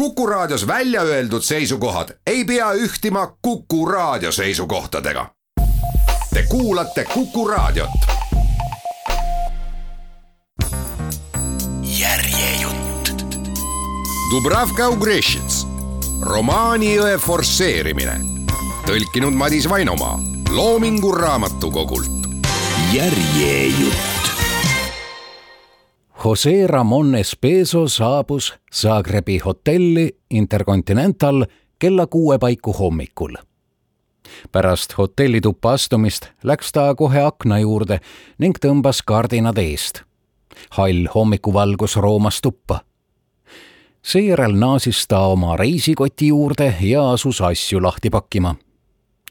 Kuku Raadios välja öeldud seisukohad ei pea ühtima Kuku Raadio seisukohtadega. Te kuulate Kuku Raadiot. järjejutt. Dubravka Ugrešits, romaanijõe forsseerimine, tõlkinud Madis Vainomaa Loomingu Raamatukogult. järjejutt Jose Ramon Espeso saabus Zagrebi hotelli Intercontinental kella kuue paiku hommikul. pärast hotellituppa astumist läks ta kohe akna juurde ning tõmbas kardinad eest. hall hommikuvalgus roomas tuppa. seejärel naasis ta oma reisikoti juurde ja asus asju lahti pakkima.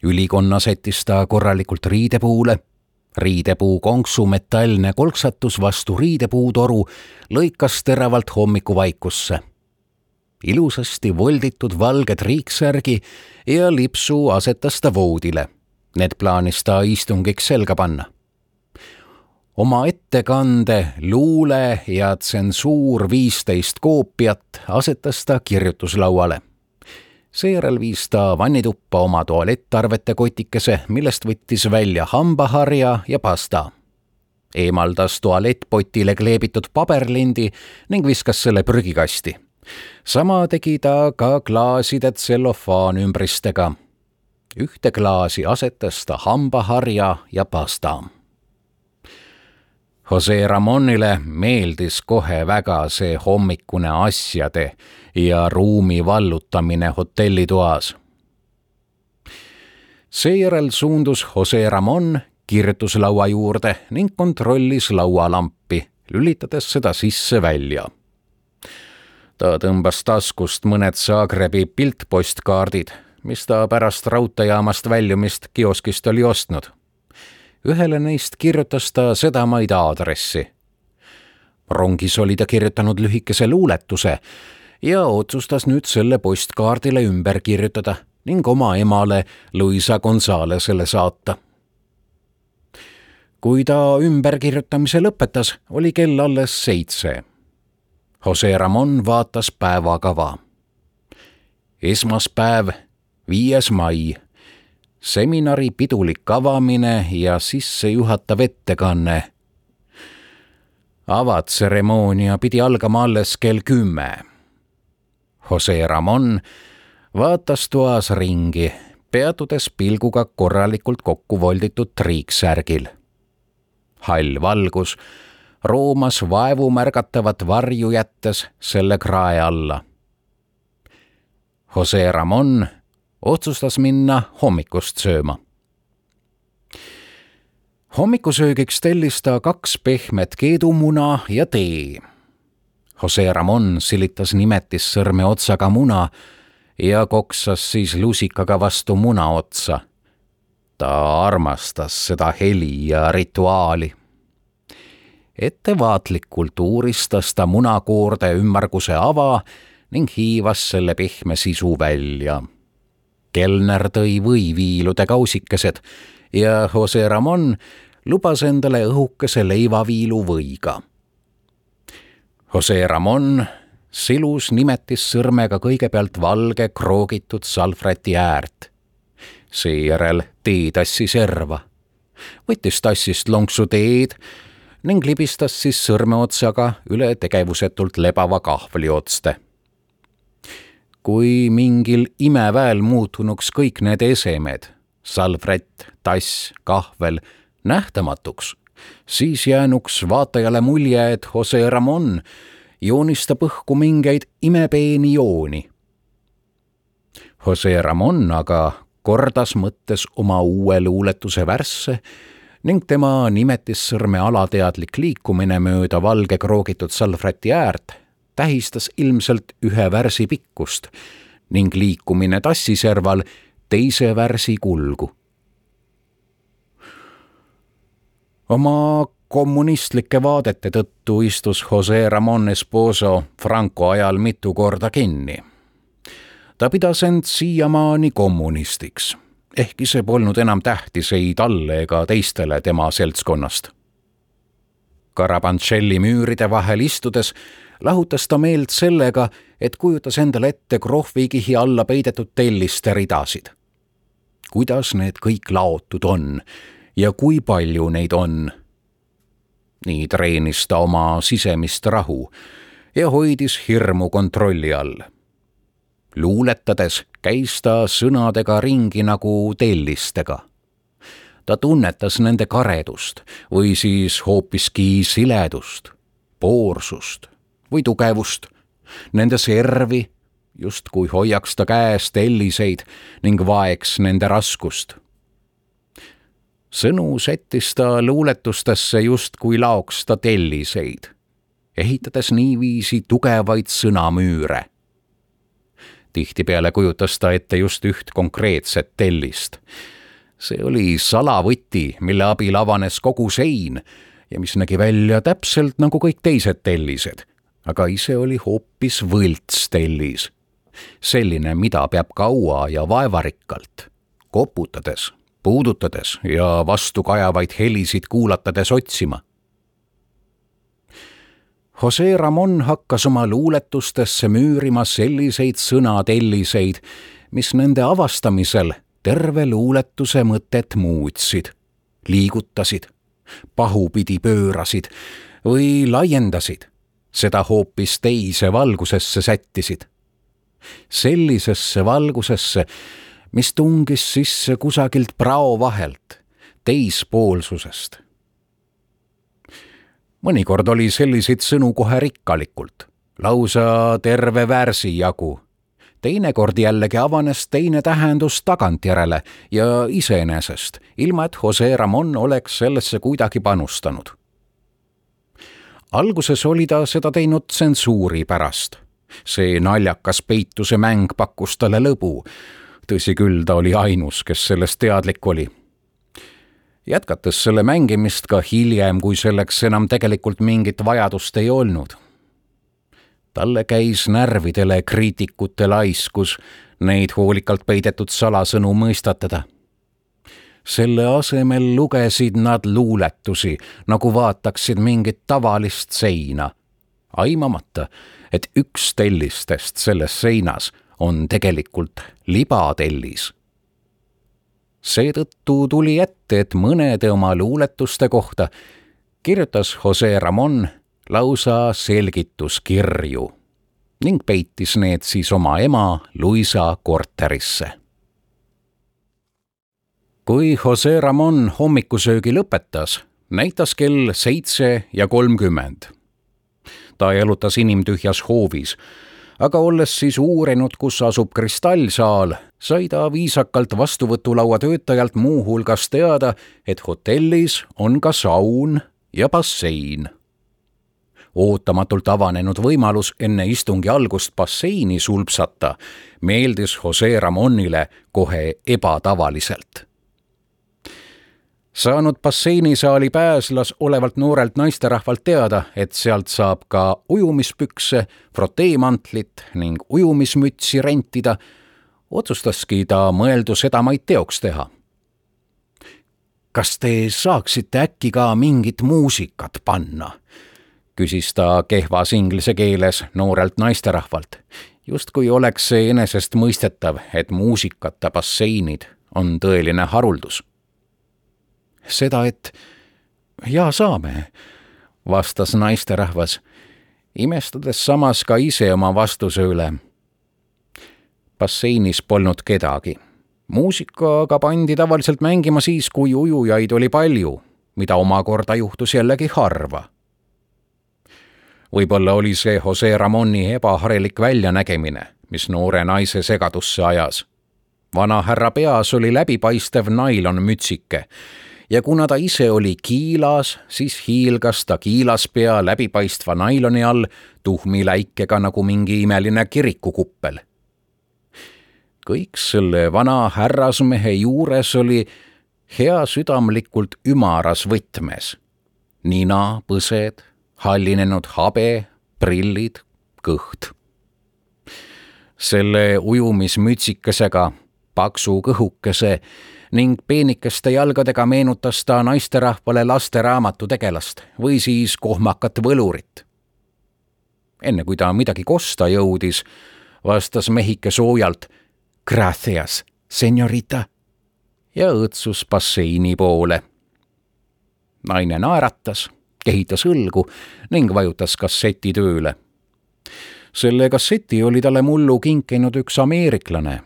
ülikonna sättis ta korralikult riidepuule riidepuu konksu metallne kolksatus vastu riidepuutoru lõikas teravalt hommikuvaikusse. ilusasti volditud valge triiksärgi ja lipsu asetas ta voodile. Need plaanis ta istungiks selga panna. oma ettekande, luule ja tsensuur viisteist koopiat asetas ta kirjutuslauale seejärel viis ta vannituppa oma tualettarvete kotikese, millest võttis välja hambaharja ja pasta. eemaldas tualettpotile kleebitud paberlindi ning viskas selle prügikasti. sama tegi ta ka klaaside tsellofaanümbristega. ühte klaasi asetas ta hambaharja ja pasta Jose Ramonile meeldis kohe väga see hommikune asjade ja ruumi vallutamine hotellitoas. seejärel suundus Jose Ramon kirjutuslaua juurde ning kontrollis laualampi, lülitades seda sisse-välja. ta tõmbas taskust mõned Zagrebi piltpostkaardid, mis ta pärast raudteejaamast väljumist kioskist oli ostnud. Ühele neist kirjutas ta sedamaid aadressi. rongis oli ta kirjutanud lühikese luuletuse ja otsustas nüüd selle postkaardile ümber kirjutada ning oma emale Luisa Gonzalesele saata. kui ta ümberkirjutamise lõpetas, oli kell alles seitse. Jose Ramon vaatas päevakava. esmaspäev, viies mai, seminari pidulik avamine ja sissejuhatav ettekanne avatseremoonia pidi algama alles kell kümme Jose Ramon vaatas toas ringi, peatudes pilguga korralikult kokku volditud triiksärgil. hall valgus roomas vaevumärgatavat varju jättes selle krae alla. Jose Ramon otsustas minna hommikust sööma. hommikusöögiks tellis ta kaks pehmet keedumuna ja tee Jose Ramon silitas nimetissõrme otsaga muna ja koksas siis lusikaga vastu muna otsa. ta armastas seda heli ja rituaali. ettevaatlikult uuristas ta munakoorde ümmarguse ava ning hiivas selle pehme sisu välja. Kelner tõi võiviilude kausikesed ja Jose Ramon lubas endale õhukese leivaviilu võiga Jose Ramon silus nimetis sõrmega kõigepealt valge kroogitud salvräti äärt. seejärel teetassi serva, võttis tassist lonksu teed ning libistas siis sõrmeotsaga üle tegevusetult lebava kahvli otste. Kui mingil imeväel muutunuks kõik need esemed, salvrätt, tass, kahvel, nähtamatuks siis jäänuks vaatajale mulje, et Jose Ramon joonistab õhku mingeid imepeeni jooni. Jose Ramon aga kordas mõttes oma uue luuletuse värsse ning tema nimetissõrme alateadlik liikumine mööda valge kroogitud salvräti äärt tähistas ilmselt ühe värsi pikkust ning liikumine tassiserval teise värsi kulgu oma kommunistlike vaadete tõttu istus Jose Ramon Esposo Franco ajal mitu korda kinni. ta pidas end siiamaani kommunistiks, ehkki see polnud enam tähtis ei talle ega teistele tema seltskonnast. Carabancelli müüride vahel istudes lahutas ta meelt sellega, et kujutas endale ette krohvikihi alla peidetud telliste ridasid. kuidas need kõik laotud on ja kui palju neid on. nii treenis ta oma sisemist rahu ja hoidis hirmu kontrolli all. luuletades käis ta sõnadega ringi nagu tellistega. ta tunnetas nende karedust või siis hoopiski siledust, poorsust või tugevust, nende servi, justkui hoiaks ta käes telliseid ning vaeks nende raskust. sõnu sättis ta luuletustesse justkui laoks ta telliseid, ehitades niiviisi tugevaid sõnamüüre tihtipeale kujutas ta ette just üht konkreetset tellist. see oli salavõti, mille abil avanes kogu sein ja mis nägi välja täpselt nagu kõik teised tellised, aga ise oli hoopis võltstellis. selline, mida peab kaua ja vaevarikkalt, koputades, puudutades ja vastukajavaid helisid kuulatades otsima Jose Ramon hakkas oma luuletustesse müürima selliseid sõnatelliseid, mis nende avastamisel terve luuletuse mõtet muutsid, liigutasid, pahupidi pöörasid või laiendasid, seda hoopis teise valgusesse sättisid. sellisesse valgusesse, mis tungis sisse kusagilt prao vahelt, teispoolsusest mõnikord oli selliseid sõnu kohe rikkalikult, lausa terve värsi jagu. teinekord jällegi avanes teine tähendus tagantjärele ja iseenesest, ilma et Jose Ramon oleks sellesse kuidagi panustanud. Alguses oli ta seda teinud tsensuuri pärast. see naljakas peituse mäng pakkus talle lõbu. tõsi küll, ta oli ainus, kes sellest teadlik oli jätkates selle mängimist ka hiljem, kui selleks enam tegelikult mingit vajadust ei olnud. talle käis närvidele kriitikute laiskus neid hoolikalt peidetud salasõnu mõistatada. Selle asemel lugesid nad luuletusi, nagu vaataksid mingit tavalist seina, aimamata, et üks tellistest selles seinas on tegelikult libatellis seetõttu tuli ette, et mõnede oma luuletuste kohta kirjutas Jose Ramon lausa selgituskirju ning peitis need siis oma ema Luisa korterisse. Kui Jose Ramon hommikusöögi lõpetas, näitas kell seitse ja kolmkümmend. ta jalutas inimtühjas hoovis aga olles siis uurinud, kus asub kristallsaal, sai ta viisakalt vastuvõtulaua töötajalt muuhulgas teada, et hotellis on ka saun ja bassein. ootamatult avanenud võimalus enne istungi algust basseini sulpsata meeldis Jose Ramonile kohe ebatavaliselt saanud basseinisaali pääslas olevalt noorelt naisterahvalt teada, et sealt saab ka ujumispükse, froteemantlit ning ujumismütsi rentida, otsustaski ta mõeldu sedamaid teoks teha. kas te saaksite äkki ka mingit muusikat panna? küsis ta kehvas inglise keeles noorelt naisterahvalt, justkui oleks see enesestmõistetav, et muusikata basseinid on tõeline haruldus seda, et jaa, saame, vastas naisterahvas, imestades samas ka ise oma vastuse üle. basseinis polnud kedagi. muusika aga pandi tavaliselt mängima siis, kui ujujaid oli palju, mida omakorda juhtus jällegi harva. võib-olla oli see Jose Ramoni ebaharilik väljanägemine, mis noore naise segadusse ajas vanahärra peas oli läbipaistev nailonmütsike ja kuna ta ise oli kiilas, siis hiilgas ta kiilaspea läbipaistva nailoni all tuhmi läikega nagu mingi imeline kirikukuppel. kõik selle vana härrasmehe juures oli heasüdamlikult ümaras võtmes. nina, põsed, hallinenud habe, prillid, kõht. selle ujumismütsikesega, paksu kõhukese ning peenikeste jalgadega meenutas ta naisterahvale lasteraamatu tegelast või siis kohmakat võlurit. enne kui ta midagi kosta jõudis, vastas mehike soojalt Gracias, senorita ja õõtsus basseini poole. naine naeratas, kehitas õlgu ning vajutas kasseti tööle. selle kasseti oli talle mullu kinkinud üks ameeriklane,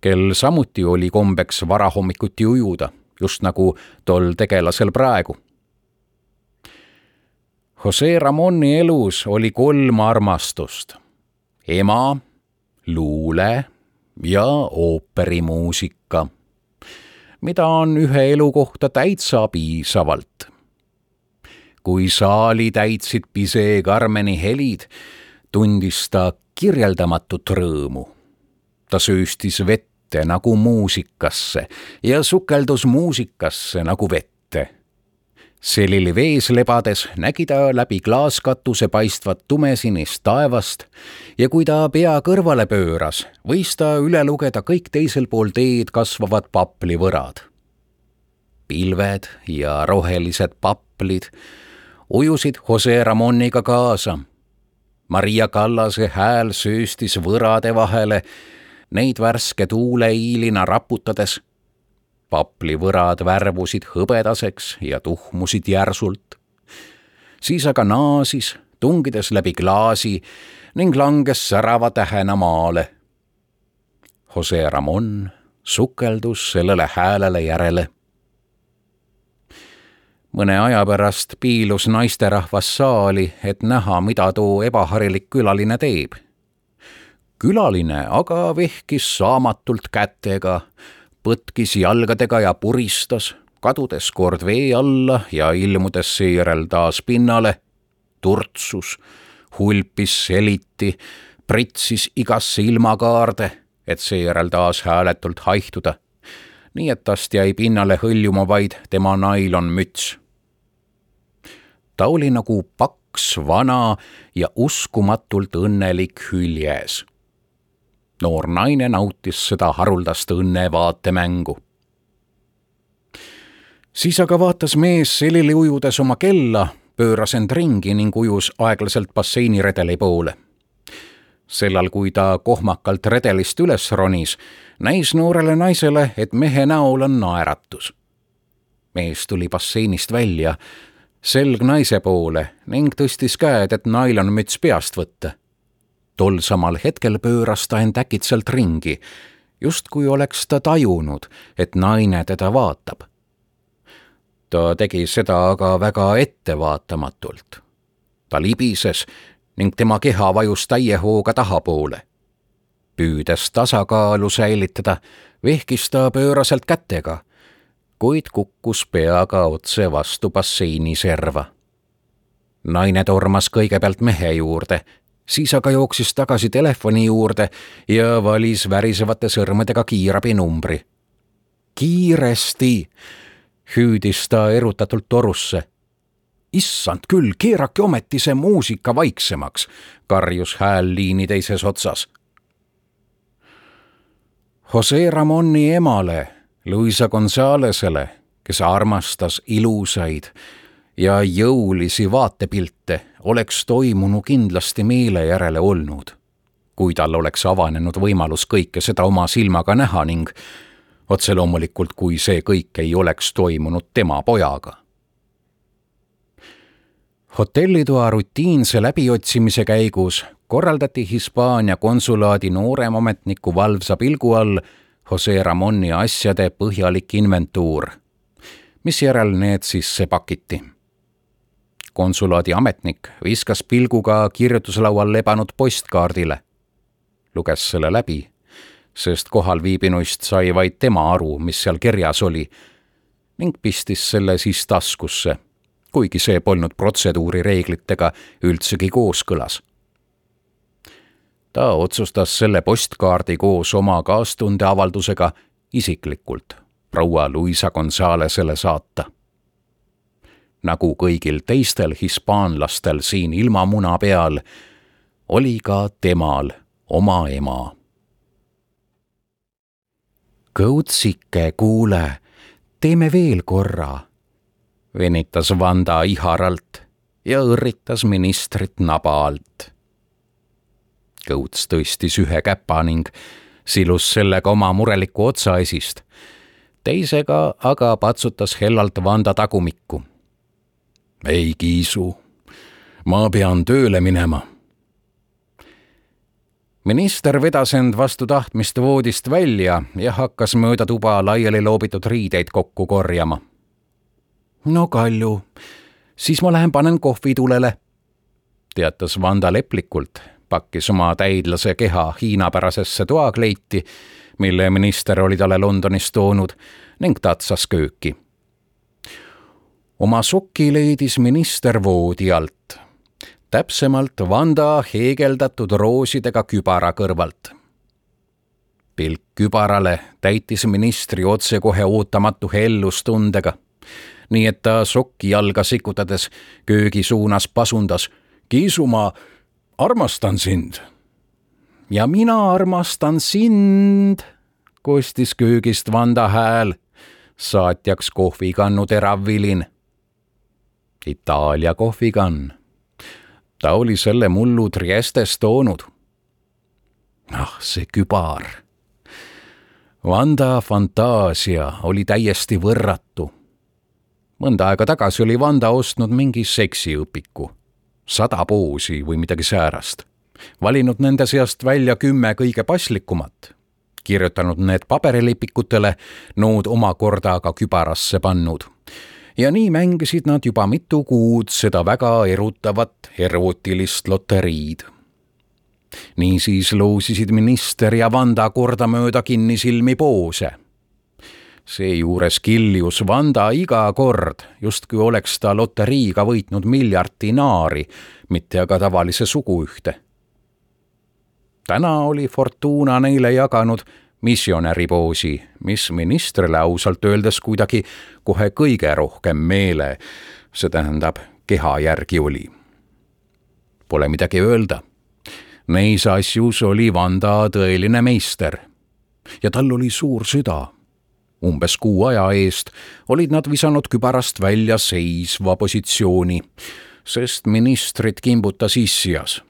kel samuti oli kombeks varahommikuti ujuda, just nagu tol tegelasel praegu Jose Ramoni elus oli kolm armastust. ema, luule ja ooperimuusika, mida on ühe elu kohta täitsa piisavalt. kui saali täitsid Pisee Carmeni helid, tundis ta kirjeldamatut rõõmu. Ta sööstis vette nagu muusikasse ja sukeldus muusikasse nagu vette selili vees lebades nägi ta läbi klaaskatuse paistvat tumesinist taevast ja kui ta pea kõrvale pööras, võis ta üle lugeda kõik teisel pool teed kasvavad paplivõrad. pilved ja rohelised paplid ujusid Jose Ramoniga kaasa. Maria Kallase hääl sööstis võrade vahele, neid värske tuuleiilina raputades paplivõrad värvusid hõbedaseks ja tuhmusid järsult. siis aga naasis, tungides läbi klaasi ning langes särava tähena maale. Jose Ramon sukeldus sellele häälele järele. mõne aja pärast piilus naisterahvas saali, et näha, mida too ebaharilik külaline teeb. Külaline aga vehkis saamatult kätega põtkis jalgadega ja puristas, kadudes kord vee alla ja ilmudes seejärel taas pinnale, turtsus, hulpis seliti, pritsis igasse ilmakaarde, et seejärel taas hääletult haihtuda. nii et tast jäi pinnale hõljuma vaid tema nailonmüts. ta oli nagu paks, vana ja uskumatult õnnelik hüljes noor naine nautis seda haruldast õnne vaatemängu. siis aga vaatas mees selili ujudes oma kella, pööras end ringi ning ujus aeglaselt basseiniredeli poole. sellal, kui ta kohmakalt redelist üles ronis, näis noorele naisele, et mehe näol on naeratus. mees tuli basseinist välja, selg naise poole ning tõstis käed, et nailonmüts peast võtta tol samal hetkel pööras ta end äkitselt ringi, justkui oleks ta tajunud, et naine teda vaatab. ta tegi seda aga väga ettevaatamatult. ta libises ning tema keha vajus täie hooga tahapoole. püüdes tasakaalu säilitada, vehkis ta pööraselt kätega, kuid kukkus peaga otse vastu basseini serva naine tormas kõigepealt mehe juurde siis aga jooksis tagasi telefoni juurde ja valis värisevate sõrmedega kiirabinumbri. kiiresti, hüüdis ta erutatult torusse. issand küll, keerake ometi see muusika vaiksemaks, karjus hääl liini teises otsas. Jose Ramoni emale, Luisa Gonzalesele, kes armastas ilusaid ja jõulisi vaatepilte oleks toimunu kindlasti meele järele olnud, kui tal oleks avanenud võimalus kõike seda oma silmaga näha ning otse loomulikult, kui see kõik ei oleks toimunud tema pojaga. hotellitoa rutiinse läbiotsimise käigus korraldati Hispaania konsulaadi nooremometniku valvsa pilgu all Jose Ramoni asjade põhjalik inventuur, misjärel need sisse pakiti konsulaadi ametnik viskas pilguga kirjutuslaual lebanud postkaardile. luges selle läbi, sest kohalviibinuist sai vaid tema aru, mis seal kirjas oli, ning pistis selle siis taskusse, kuigi see polnud protseduurireeglitega üldsegi kooskõlas ta otsustas selle postkaardi koos oma kaastundeavaldusega isiklikult proua Luisa Gonzalesele saata nagu kõigil teistel hispaanlastel siin ilmamuna peal, oli ka temal oma ema. Kõutsike, kuule, teeme veel korra, venitas Vanda iharalt ja õrritas ministrit naba alt. Kõuts tõstis ühe käpa ning silus sellega oma murelikku otsaesist. teisega aga patsutas hellalt Vanda tagumikku. Ei, Kiisu, ma pean tööle minema minister vedas end vastu tahtmist voodist välja ja hakkas mööda tuba laiali loobitud riideid kokku korjama. no Kalju, siis ma lähen panen kohvi tulele, teatas Vanda leplikult, pakkis oma täidlase keha hiinapärasesse toakleiti, mille minister oli talle Londonist toonud ning tatsas kööki. Oma sokki leidis minister voodi alt täpsemalt Vanda heegeldatud roosidega kübara kõrvalt. pilk kübarale täitis ministri otsekohe ootamatu hellustundega, nii et ta sokki jalga sikutades köögi suunas pasundas. Kiisumaa, armastan sind. ja mina armastan sind, kostis köögist Vanda hääl, saatjaks kohvikannu terav vilin. Itaalia kohvikann ta oli selle mullu Triestes toonud. ah, see kübar. Vanda fantaasia oli täiesti võrratu. mõnda aega tagasi oli Vanda ostnud mingi seksiõpiku, sada poosi või midagi säärast, valinud nende seast välja kümme kõige paslikumat, kirjutanud need paberilipikutele, nood omakorda aga kübarasse pannud ja nii mängisid nad juba mitu kuud seda väga erutavat ervutilist loteriid. niisiis loosisid minister ja Vanda kordamööda kinnisilmi poose. seejuures kiljus Vanda iga kord, justkui oleks ta loteriiga võitnud miljard dinaari, mitte aga tavalise suguühte. täna oli Fortuna neile jaganud missionäri poosi, mis ministrile ausalt öeldes kuidagi kohe kõige rohkem meele, see tähendab keha järgi oli. Pole midagi öelda. Neis asjus oli Vanda tõeline meister. ja tal oli suur süda. umbes kuu aja eest olid nad visanud kübarast välja seisva positsiooni, sest ministrit kimbutas issias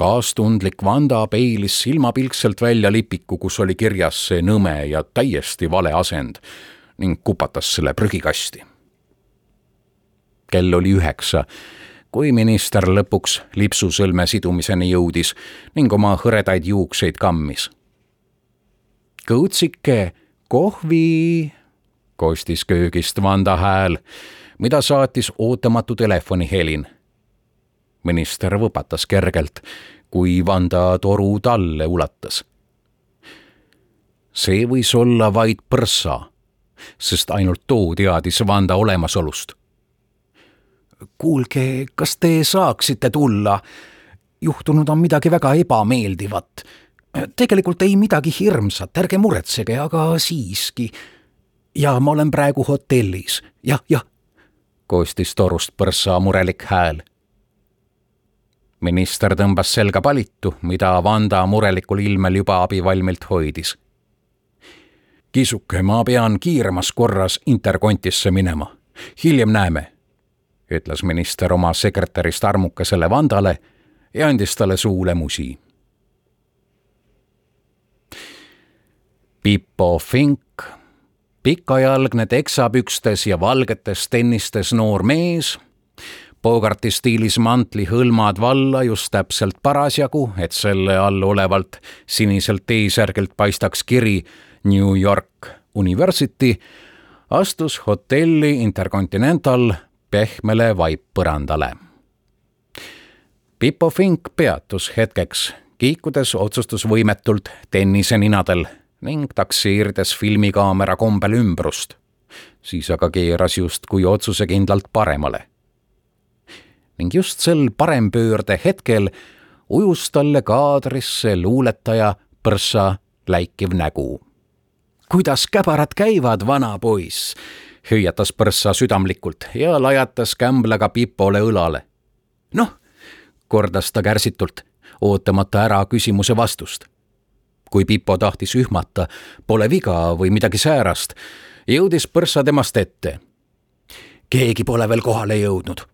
kaastundlik Vanda peilis silmapilkselt välja lipiku, kus oli kirjas see nõme ja täiesti vale asend ning kupatas selle prügikasti. kell oli üheksa, kui minister lõpuks lipsusõlme sidumiseni jõudis ning oma hõredaid juukseid kammis. kõutsike, kohvi, kostis köögist Vanda hääl, mida saatis ootamatu telefonihelin minister võpatas kergelt, kui Vanda toru talle ulatas. see võis olla vaid põrssa, sest ainult too teadis Vanda olemasolust. kuulge, kas te saaksite tulla? juhtunud on midagi väga ebameeldivat. tegelikult ei midagi hirmsat, ärge muretsege, aga siiski. ja ma olen praegu hotellis, jah, jah, kostis torust põrssa murelik hääl minister tõmbas selga palitu, mida Vanda murelikul ilmel juba abivalmilt hoidis. kisuke, ma pean kiiremas korras interkontisse minema. hiljem näeme, ütles minister oma sekretärist armukesele Vandale ja andis talle suule musi. Pipo Fink, pikajalgne teksapükstes ja valgetes tennistes noor mees Bogarti stiilis mantli hõlmad valla just täpselt parasjagu, et selle all olevalt siniselt T-särgilt paistaks kiri New York University, astus hotelli Intercontinental pehmele vaippõrandale. Pipo Fink peatus hetkeks, kiikudes otsustusvõimetult tenniseninadel ning takseerides filmikaamera kombel ümbrust. siis aga keeras justkui otsusekindlalt paremale ning just sel parempöörde hetkel ujus talle kaadrisse luuletaja põrssa läikiv nägu. kuidas käbarad käivad, vana poiss, hüüatas põrssa südamlikult ja lajatas kämblaga Pipole õlale. noh, kordas ta kärsitult, ootamata ära küsimuse vastust. kui Pipo tahtis ühmata, pole viga või midagi säärast, jõudis põrssa temast ette. keegi pole veel kohale jõudnud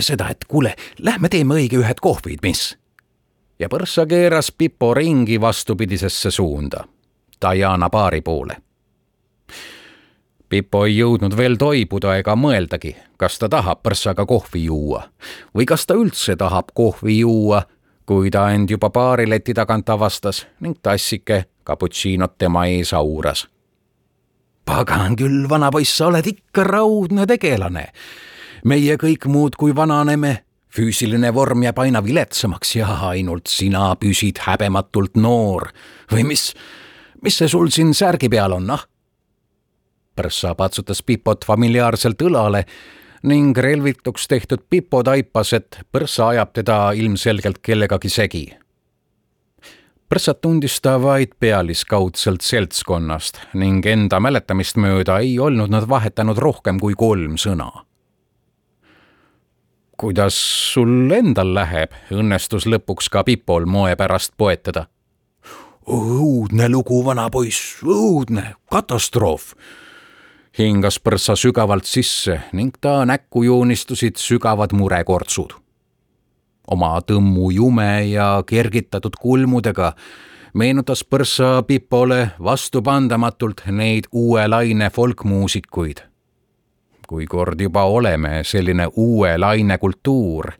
seda, et kuule, lähme teeme õige ühed kohvid, mis? ja põrssa keeras Pipo ringi vastupidisesse suunda, Diana baari poole. Pipo ei jõudnud veel toibuda ega mõeldagi, kas ta tahab põrssaga kohvi juua või kas ta üldse tahab kohvi juua, kui ta end juba baarileti tagant avastas ning tassike cappuccinot tema ees auras. pagan küll, vanapoiss, sa oled ikka raudne tegelane. Meie kõik muudkui vananeme füüsiline vorm jääb aina viletsamaks ja ainult sina püsid häbematult noor. või mis, mis see sul siin särgi peal on, noh? Prõssa patsutas Pipot familiaarselt õlale ning relvituks tehtud Pipo taipas, et Prõssa ajab teda ilmselgelt kellegagi segi. Prõssat tundis ta vaid pealiskaudselt seltskonnast ning enda mäletamist mööda ei olnud nad vahetanud rohkem kui kolm sõna kuidas sul endal läheb, õnnestus lõpuks ka Pipol moe pärast poetada. õudne lugu, vanapoiss, õudne, katastroof. hingas põrsa sügavalt sisse ning ta näkku joonistusid sügavad murekortsud. oma tõmmu jume ja kergitatud kulmudega meenutas põrsa Pipole vastupandamatult neid uue laine folkmuusikuid kui kord juba oleme selline uue laine kultuur,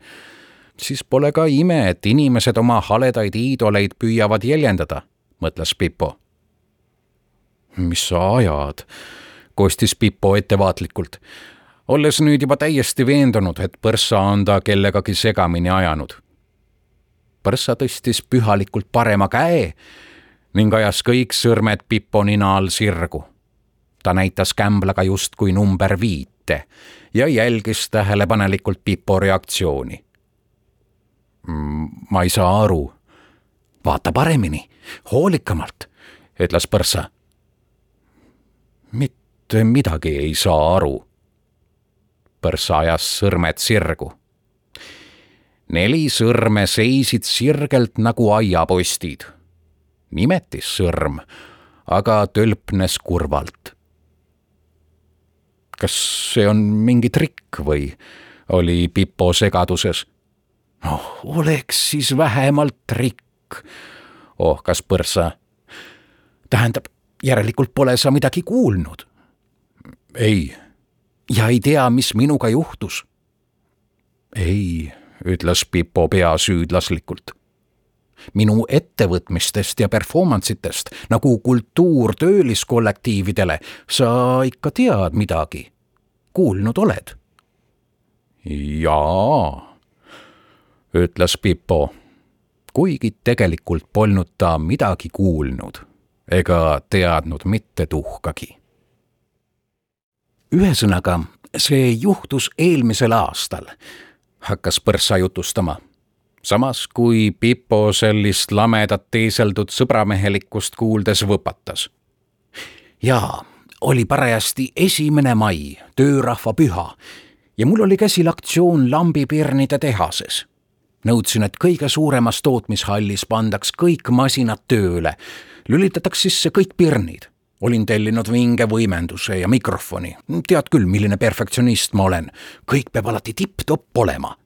siis pole ka ime, et inimesed oma haledaid iidoleid püüavad jäljendada, mõtles Pipo. mis sa ajad, kostis Pipo ettevaatlikult, olles nüüd juba täiesti veendunud, et põrssa on ta kellegagi segamini ajanud. põrssa tõstis pühalikult parema käe ning ajas kõik sõrmed Pipo nina all sirgu ta näitas kämblaga justkui number viit ette ja jälgis tähelepanelikult Pipo reaktsiooni. Ma ei saa aru. vaata paremini, hoolikamalt, ütles põrsa. mitte midagi ei saa aru. põrsa ajas sõrmed sirgu. neli sõrme seisid sirgelt nagu aiapostid. nimetissõrm aga tölpnes kurvalt kas see on mingi trikk või oli Pipo segaduses. noh, oleks siis vähemalt trikk, ohkas põrsa. tähendab, järelikult pole sa midagi kuulnud? ei. ja ei tea, mis minuga juhtus? ei, ütles Pipo peasüüdlaslikult minu ettevõtmistest ja performance itest nagu kultuur tööliskollektiividele sa ikka tead midagi, kuulnud oled? jaa, ütles Pipo, kuigi tegelikult polnud ta midagi kuulnud ega teadnud mitte tuhkagi. ühesõnaga, see juhtus eelmisel aastal, hakkas Põrsa jutustama samas kui Pipo sellist lamedat teeseldud sõbramehelikkust kuuldes võpatas. jaa, oli parajasti esimene mai, töörahva püha ja mul oli käsil aktsioon lambipirnide tehases. nõudsin, et kõige suuremas tootmishallis pandaks kõik masinad tööle, lülitataks sisse kõik pirnid. Olin tellinud vinge võimenduse ja mikrofoni, tead küll, milline perfektsionist ma olen, kõik peab alati tipp-topp olema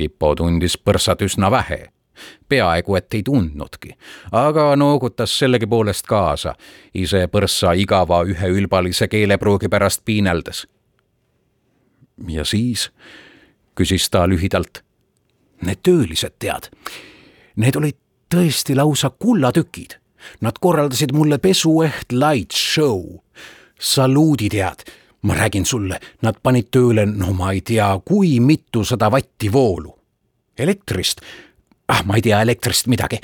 Pipo tundis põrsat üsna vähe. peaaegu et ei tundnudki, aga noogutas sellegipoolest kaasa, ise põrssa igava üheülbalise keelepruugi pärast piineldes. ja siis küsis ta lühidalt. Need töölised, tead, need olid tõesti lausa kullatükid. Nad korraldasid mulle pesueht light show. saluudi tead ma räägin sulle, nad panid tööle, no ma ei tea, kui mitusada vatti voolu. elektrist, ah, ma ei tea elektrist midagi.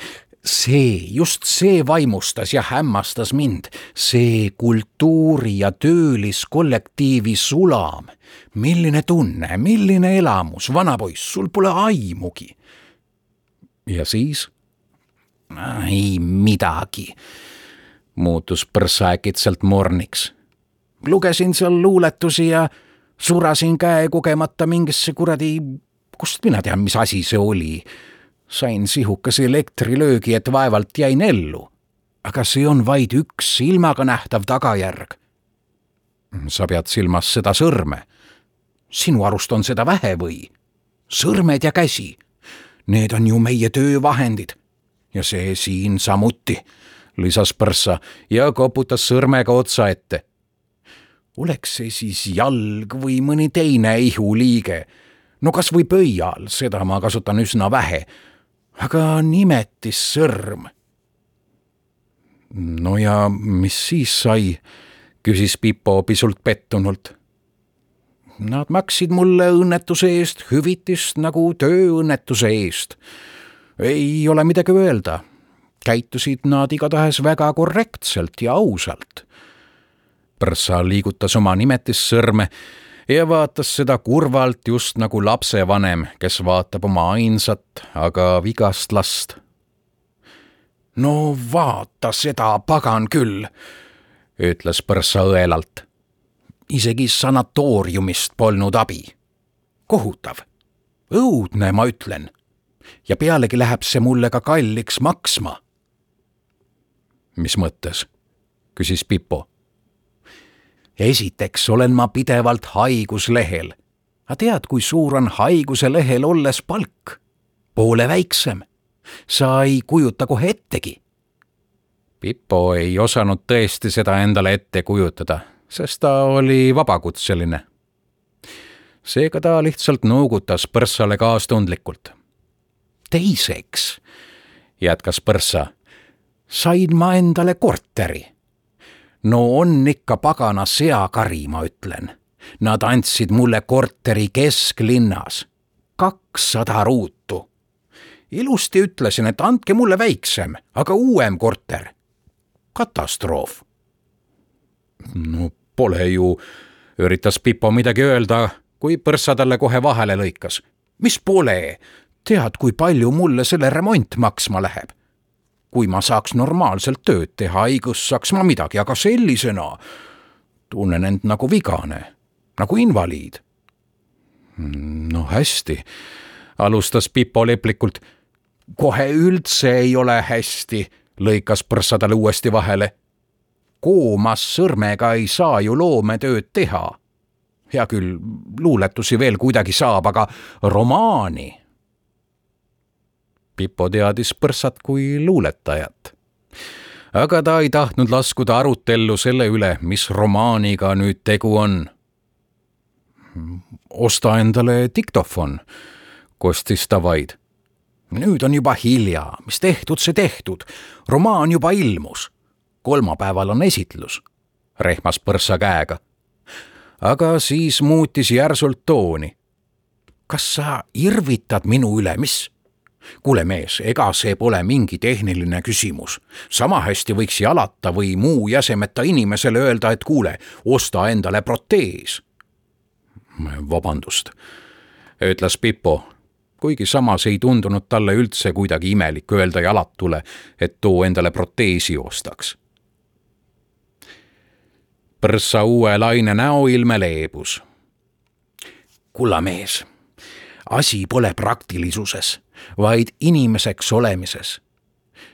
see, just see vaimustas ja hämmastas mind, see kultuuri ja tööliskollektiivi sulam. milline tunne, milline elamus, vanapoiss, sul pole aimugi. ja siis? ei midagi, muutus põrsa äkitselt morniks lugesin seal luuletusi ja surasin käe kogemata mingisse kuradi, kust mina tean, mis asi see oli. sain sihukese elektrilöögi, et vaevalt jäin ellu. aga see on vaid üks silmaga nähtav tagajärg. sa pead silmas seda sõrme. sinu arust on seda vähe või? sõrmed ja käsi. need on ju meie töövahendid. ja see siin samuti, lisas Põrsa ja koputas sõrmega otsa ette. Oleks see siis jalg või mõni teine ihuliige, no kas või pöial, seda ma kasutan üsna vähe, aga nimetissõrm. no ja mis siis sai, küsis Pipo pisut pettunult Nad maksid mulle õnnetuse eest hüvitist nagu tööõnnetuse eest. ei ole midagi öelda. käitusid nad igatahes väga korrektselt ja ausalt. Prsa liigutas oma nimetissõrme ja vaatas seda kurvalt just nagu lapsevanem, kes vaatab oma ainsat, aga vigast last. no vaata seda, pagan küll, ütles Prsa õelalt isegi sanatooriumist polnud abi. kohutav, õudne, ma ütlen. ja pealegi läheb see mulle ka kalliks maksma. mis mõttes? küsis Pipo. Esiteks olen ma pidevalt haiguslehel. aga tead, kui suur on haiguse lehel olles palk? poole väiksem. sa ei kujuta kohe ettegi Pipo ei osanud tõesti seda endale ette kujutada sest ta oli vabakutseline. seega ta lihtsalt noogutas Põrssale kaastundlikult. teiseks, jätkas Põrssa, sain ma endale korteri. No on ikka pagana seakari, ma ütlen. Nad andsid mulle korteri kesklinnas, kakssada ruutu. ilusti ütlesin, et andke mulle väiksem, aga uuem korter. katastroof no pole ju, üritas Pipo midagi öelda, kui põrssa talle kohe vahele lõikas. mis pole, tead, kui palju mulle selle remont maksma läheb? Kui ma saaks normaalselt tööd teha, ei kõssaks ma midagi, aga sellisena tunnen end nagu vigane, nagu invaliid. no hästi, alustas Pipo leplikult. kohe üldse ei ole hästi, lõikas põrssa talle uuesti vahele koomas sõrmega ei saa ju loometööd teha. hea küll, luuletusi veel kuidagi saab, aga romaani. Pipo teadis põrssat kui luuletajat. aga ta ei tahtnud laskuda arutellu selle üle, mis romaaniga nüüd tegu on. osta endale diktofon, kostis ta vaid nüüd on juba hilja, mis tehtud, see tehtud. romaan juba ilmus kolmapäeval on esitlus, rehmas põrssa käega. aga siis muutis järsult tooni. kas sa irvitad minu üle, mis? Kuule, mees, ega see pole mingi tehniline küsimus. sama hästi võiks jalata või muu jäsemeta inimesele öelda, et kuule, osta endale protees. vabandust, ütles Pipo kuigi samas ei tundunud talle üldse kuidagi imelik öelda jalatule, et too endale proteesi ostaks põrsa uue laine näoilme leebus. kulla mees, asi pole praktilisuses, vaid inimeseks olemises.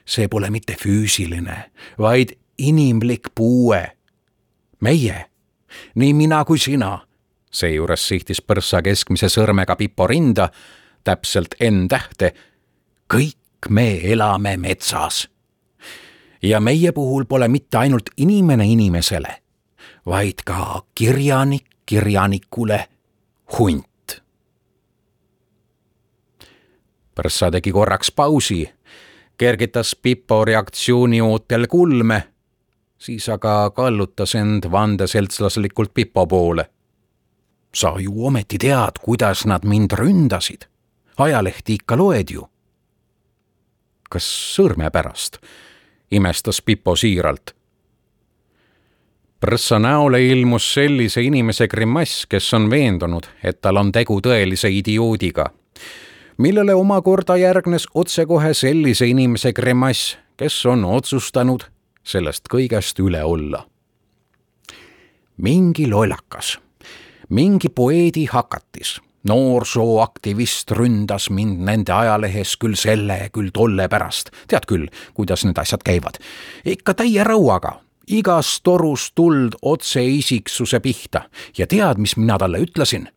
see pole mitte füüsiline, vaid inimlik puue. meie, nii mina kui sina, seejuures sihtis põrsa keskmise sõrmega Pipo rinda, täpselt N-tähte, kõik me elame metsas ja meie puhul pole mitte ainult inimene inimesele vaid ka kirjanik kirjanikule hunt. Prssa tegi korraks pausi, kergitas Pipo reaktsiooni ootel kulme, siis aga kallutas end vandeseltslaslikult Pipo poole. sa ju ometi tead, kuidas nad mind ründasid. ajalehti ikka loed ju. kas sõrme pärast? imestas Pipo siiralt Prõssa näole ilmus sellise inimese grimass, kes on veendunud, et tal on tegu tõelise idioodiga. Millele omakorda järgnes otsekohe sellise inimese grimass, kes on otsustanud sellest kõigest üle olla. mingi lollakas, mingi poeedi hakatis noorsooaktivist ründas mind nende ajalehes küll selle, küll tolle pärast. tead küll, kuidas need asjad käivad. ikka täie rõuaga igas torus tuld otse isiksuse pihta ja tead, mis mina talle ütlesin?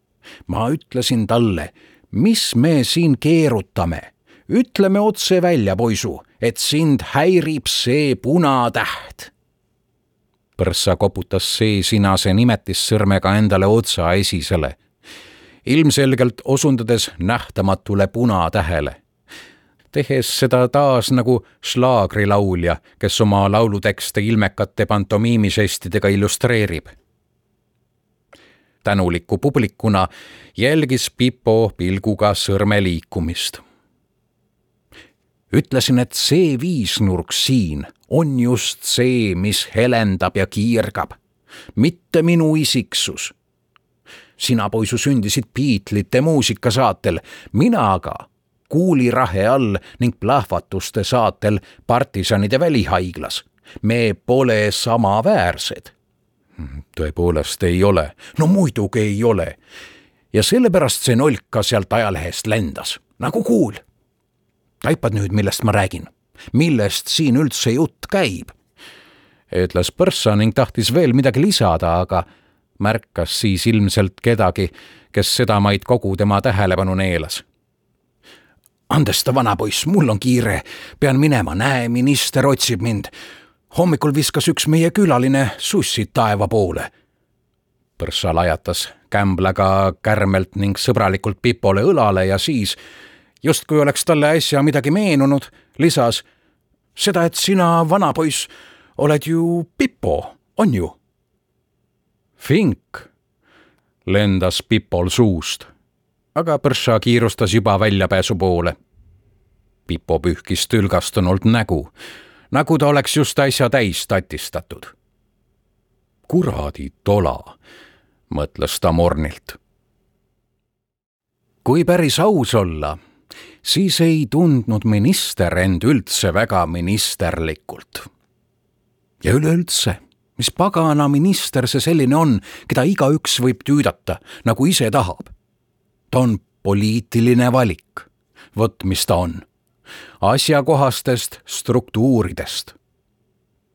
ma ütlesin talle, mis me siin keerutame, ütleme otse välja, poisu, et sind häirib see punatäht. põrssa koputas see sinase nimetissõrmega endale otsa esisele, ilmselgelt osundades nähtamatule punatähele tehes seda taas nagu šlaagrilaulja, kes oma laulutekste ilmekate pantomiimižestidega illustreerib. Tänuliku publikuna jälgis Pipo pilguga sõrme liikumist. ütlesin, et see viisnurk siin on just see, mis helendab ja kiirgab, mitte minu isiksus sina, poisu, sündisid Beatlesite muusikasaatel, mina aga kuulirahe all ning plahvatuste saatel partisanide välihaiglas. me pole samaväärsed. Tõepoolest ei ole, no muidugi ei ole. ja sellepärast see nolk ka sealt ajalehest lendas, nagu kuul. taipad nüüd, millest ma räägin? millest siin üldse jutt käib? ütles põrssa ning tahtis veel midagi lisada, aga märkas siis ilmselt kedagi, kes sedamaid kogu tema tähelepanu neelas andesta, vanapoiss, mul on kiire, pean minema, näe, minister otsib mind. Hommikul viskas üks meie külaline sussid taeva poole. põrssa lajatas kämblaga kärmelt ning sõbralikult Pipole õlale ja siis, justkui oleks talle äsja midagi meenunud, lisas seda, et sina, vanapoiss, oled ju Pipo, on ju? Fink, lendas Pipol suust aga Põrša kiirustas juba väljapääsu poole. Pipo pühkis tülgastunult nägu, nagu ta oleks just äsja täis tatistatud. kuradi tola, mõtles ta mornilt. kui päris aus olla, siis ei tundnud minister end üldse väga ministerlikult. ja üleüldse mis pagana minister see selline on, keda igaüks võib tüüdata, nagu ise tahab ta on poliitiline valik. vot mis ta on. Asjakohastest struktuuridest.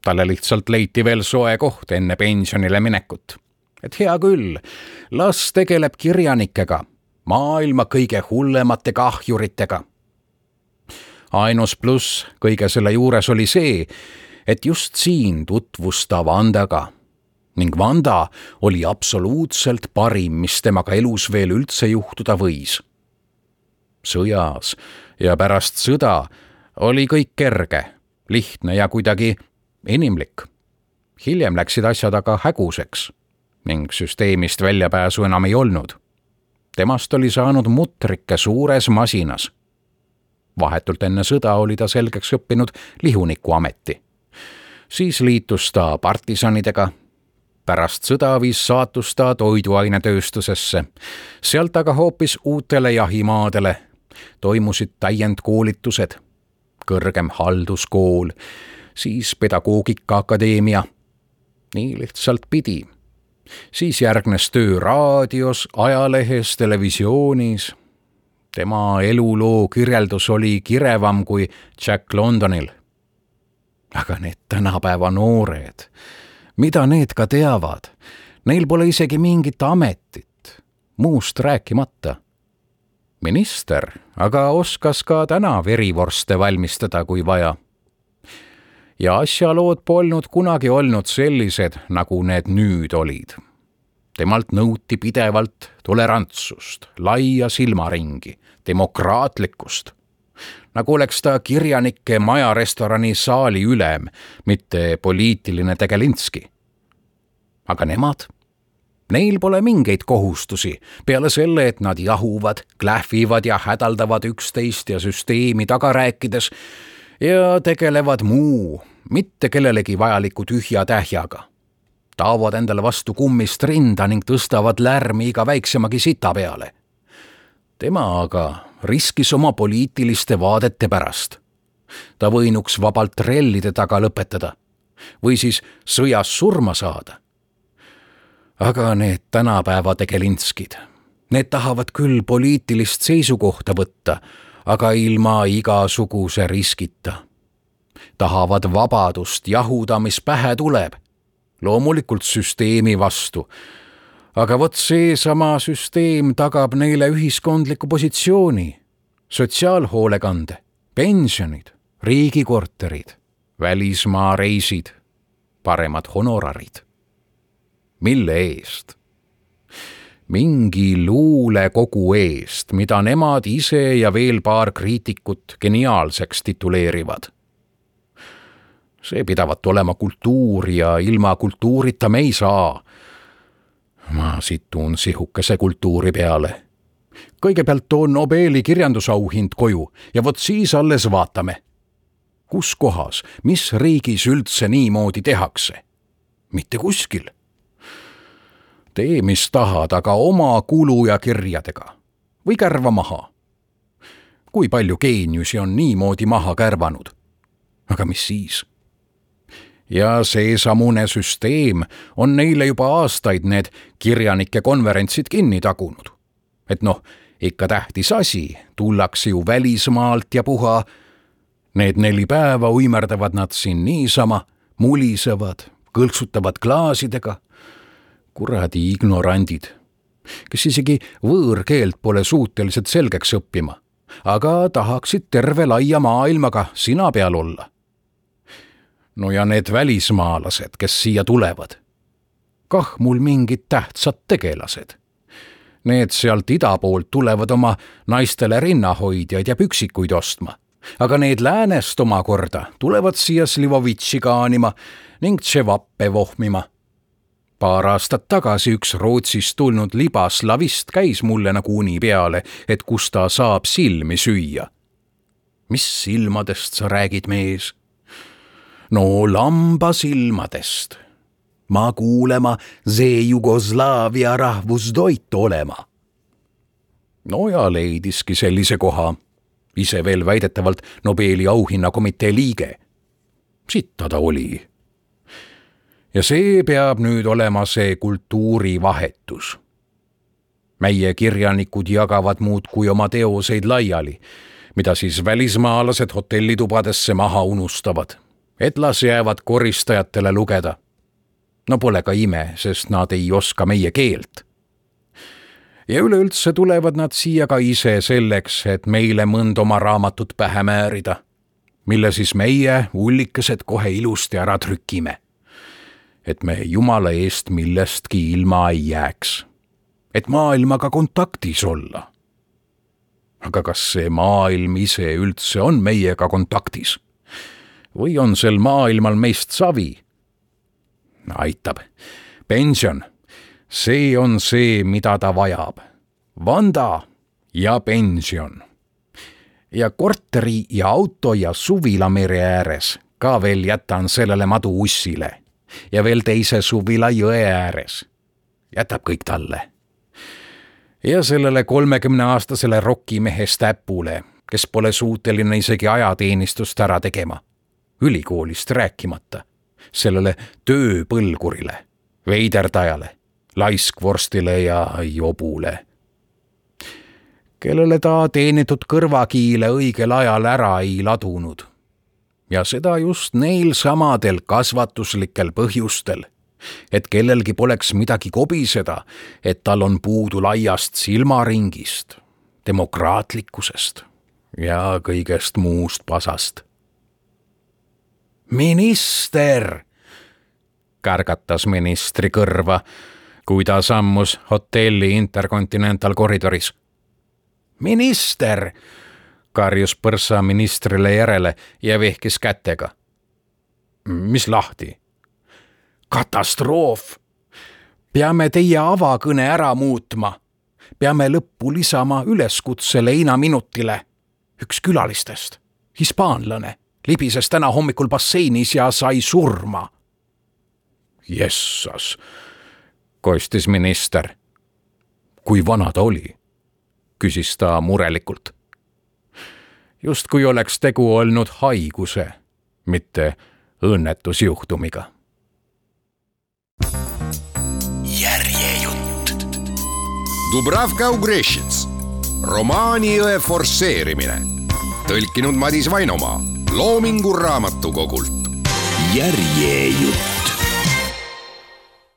talle lihtsalt leiti veel soe koht enne pensionile minekut. et hea küll, las tegeleb kirjanikega, maailma kõige hullemate kahjuritega. ainus pluss kõige selle juures oli see, et just siin tutvus ta Vandaga ning Vanda oli absoluutselt parim, mis temaga elus veel üldse juhtuda võis. Sõjas ja pärast sõda oli kõik kerge, lihtne ja kuidagi inimlik. hiljem läksid asjad aga häguseks ning süsteemist väljapääsu enam ei olnud. temast oli saanud mutrike suures masinas. vahetult enne sõda oli ta selgeks õppinud lihuniku ameti siis liitus ta partisanidega pärast sõda viis saatus ta toiduainetööstusesse, sealt aga hoopis uutele jahimaadele. Toimusid täiendkoolitused, kõrgem halduskool, siis pedagoogikaakadeemia. nii lihtsalt pidi. siis järgnes töö raadios, ajalehes, televisioonis. tema eluloo kirjeldus oli kirevam kui Jack Londonil. aga need tänapäeva noored mida need ka teavad. Neil pole isegi mingit ametit, muust rääkimata. Minister aga oskas ka täna verivorste valmistada, kui vaja. ja asjalood polnud kunagi olnud sellised, nagu need nüüd olid. temalt nõuti pidevalt tolerantsust, laia silmaringi, demokraatlikkust nagu oleks ta kirjanike majarestorani saali ülem, mitte poliitiline tegelinski. aga nemad? Neil pole mingeid kohustusi peale selle, et nad jahuvad, klähvivad ja hädaldavad üksteist ja süsteemi taga rääkides ja tegelevad muu, mitte kellelegi vajaliku tühja-tähjaga. taovad endale vastu kummist rinda ning tõstavad lärmi iga väiksemagi sita peale. tema aga riskis oma poliitiliste vaadete pärast. ta võinuks vabalt trellide taga lõpetada või siis sõjas surma saada. Aga need tänapäeva tegelinskid, need tahavad küll poliitilist seisukohta võtta, aga ilma igasuguse riskita. tahavad vabadust jahuda, mis pähe tuleb. loomulikult süsteemi vastu aga vot seesama süsteem tagab neile ühiskondliku positsiooni, sotsiaalhoolekande, pensionid, riigikorterid, välismaa reisid, paremad honorarid. Mille eest? mingi luulekogu eest, mida nemad ise ja veel paar kriitikut geniaalseks tituleerivad. see pidavat olema kultuur ja ilma kultuurita me ei saa. ma situn sihukese kultuuri peale. kõigepealt toon Nobeli kirjandusauhind koju ja vot siis alles vaatame. kus kohas, mis riigis üldse niimoodi tehakse? mitte kuskil tee, mis tahad, aga oma kulu ja kirjadega või kärva maha. kui palju geeniusi on niimoodi maha kärvanud? aga mis siis? ja seesamune süsteem on neile juba aastaid need kirjanike konverentsid kinni tagunud. et noh, ikka tähtis asi, tullakse ju välismaalt ja puha. Need neli päeva uimerdavad nad siin niisama, mulisevad, kõlksutavad klaasidega kuradi ignorandid, kes isegi võõrkeelt pole suutelised selgeks õppima, aga tahaksid terve laia maailmaga sina peal olla. no ja need välismaalased, kes siia tulevad. kah mul mingid tähtsad tegelased. Need sealt ida poolt tulevad oma naistele rinnahoidjaid ja püksikuid ostma aga need läänest omakorda tulevad siia Slivovitši kaanima ning tševappe vohmima paar aastat tagasi üks Rootsist tulnud libaslavist käis mulle nagu uni peale, et kus ta saab silmi süüa. mis silmadest sa räägid, mees? no lambasilmadest. ma kuulema see Jugoslaavia rahvustoit olema. no ja leidiski sellise koha, ise veel väidetavalt Nobeli auhinnakomitee liige. sitta ta oli ja see peab nüüd olema see kultuurivahetus. meie kirjanikud jagavad muudkui oma teoseid laiali, mida siis välismaalased hotellitubadesse maha unustavad, et las jäävad koristajatele lugeda. no pole ka ime, sest nad ei oska meie keelt ja üleüldse tulevad nad siia ka ise selleks, et meile mõnd oma raamatut pähe määrida, mille siis meie, ullikesed, kohe ilusti ära trükime et me Jumala eest millestki ilma ei jääks. et maailmaga kontaktis olla. aga kas see maailm ise üldse on meiega kontaktis? või on sel maailmal meist savi? aitab, pension, see on see, mida ta vajab. vanda ja pension. ja korteri ja auto ja suvila mere ääres ka veel jätan sellele maduussile ja veel teise suvila jõe ääres. jätab kõik talle. ja sellele kolmekümneaastasele rokimehe Stäpule, kes pole suuteline isegi ajateenistust ära tegema, ülikoolist rääkimata, sellele tööpõlgurile, veiderdajale, laiskvorstile ja jobule kellele ta teenitud kõrvakiile õigel ajal ära ei ladunud ja seda just neil samadel kasvatuslikel põhjustel, et kellelgi poleks midagi kobiseda, et tal on puudu laiast silmaringist, demokraatlikkusest ja kõigest muust pasast. minister, kärgatas ministri kõrva, kui ta sammus hotelli Intercontinental koridoris. minister karjus põrsa ministrile järele ja vehkis kätega. mis lahti? katastroof. peame teie avakõne ära muutma. peame lõppu lisama üleskutse leinaminutile. üks külalistest, hispaanlane, libises täna hommikul basseinis ja sai surma. Jessas, kostis minister. kui vana ta oli? küsis ta murelikult justkui oleks tegu olnud haiguse, mitte õnnetusjuhtumiga. järjejutt. Dubravka Ugrešits, romaanijõe forsseerimine, tõlkinud Madis Vainomaa Loomingu Raamatukogult. järjejutt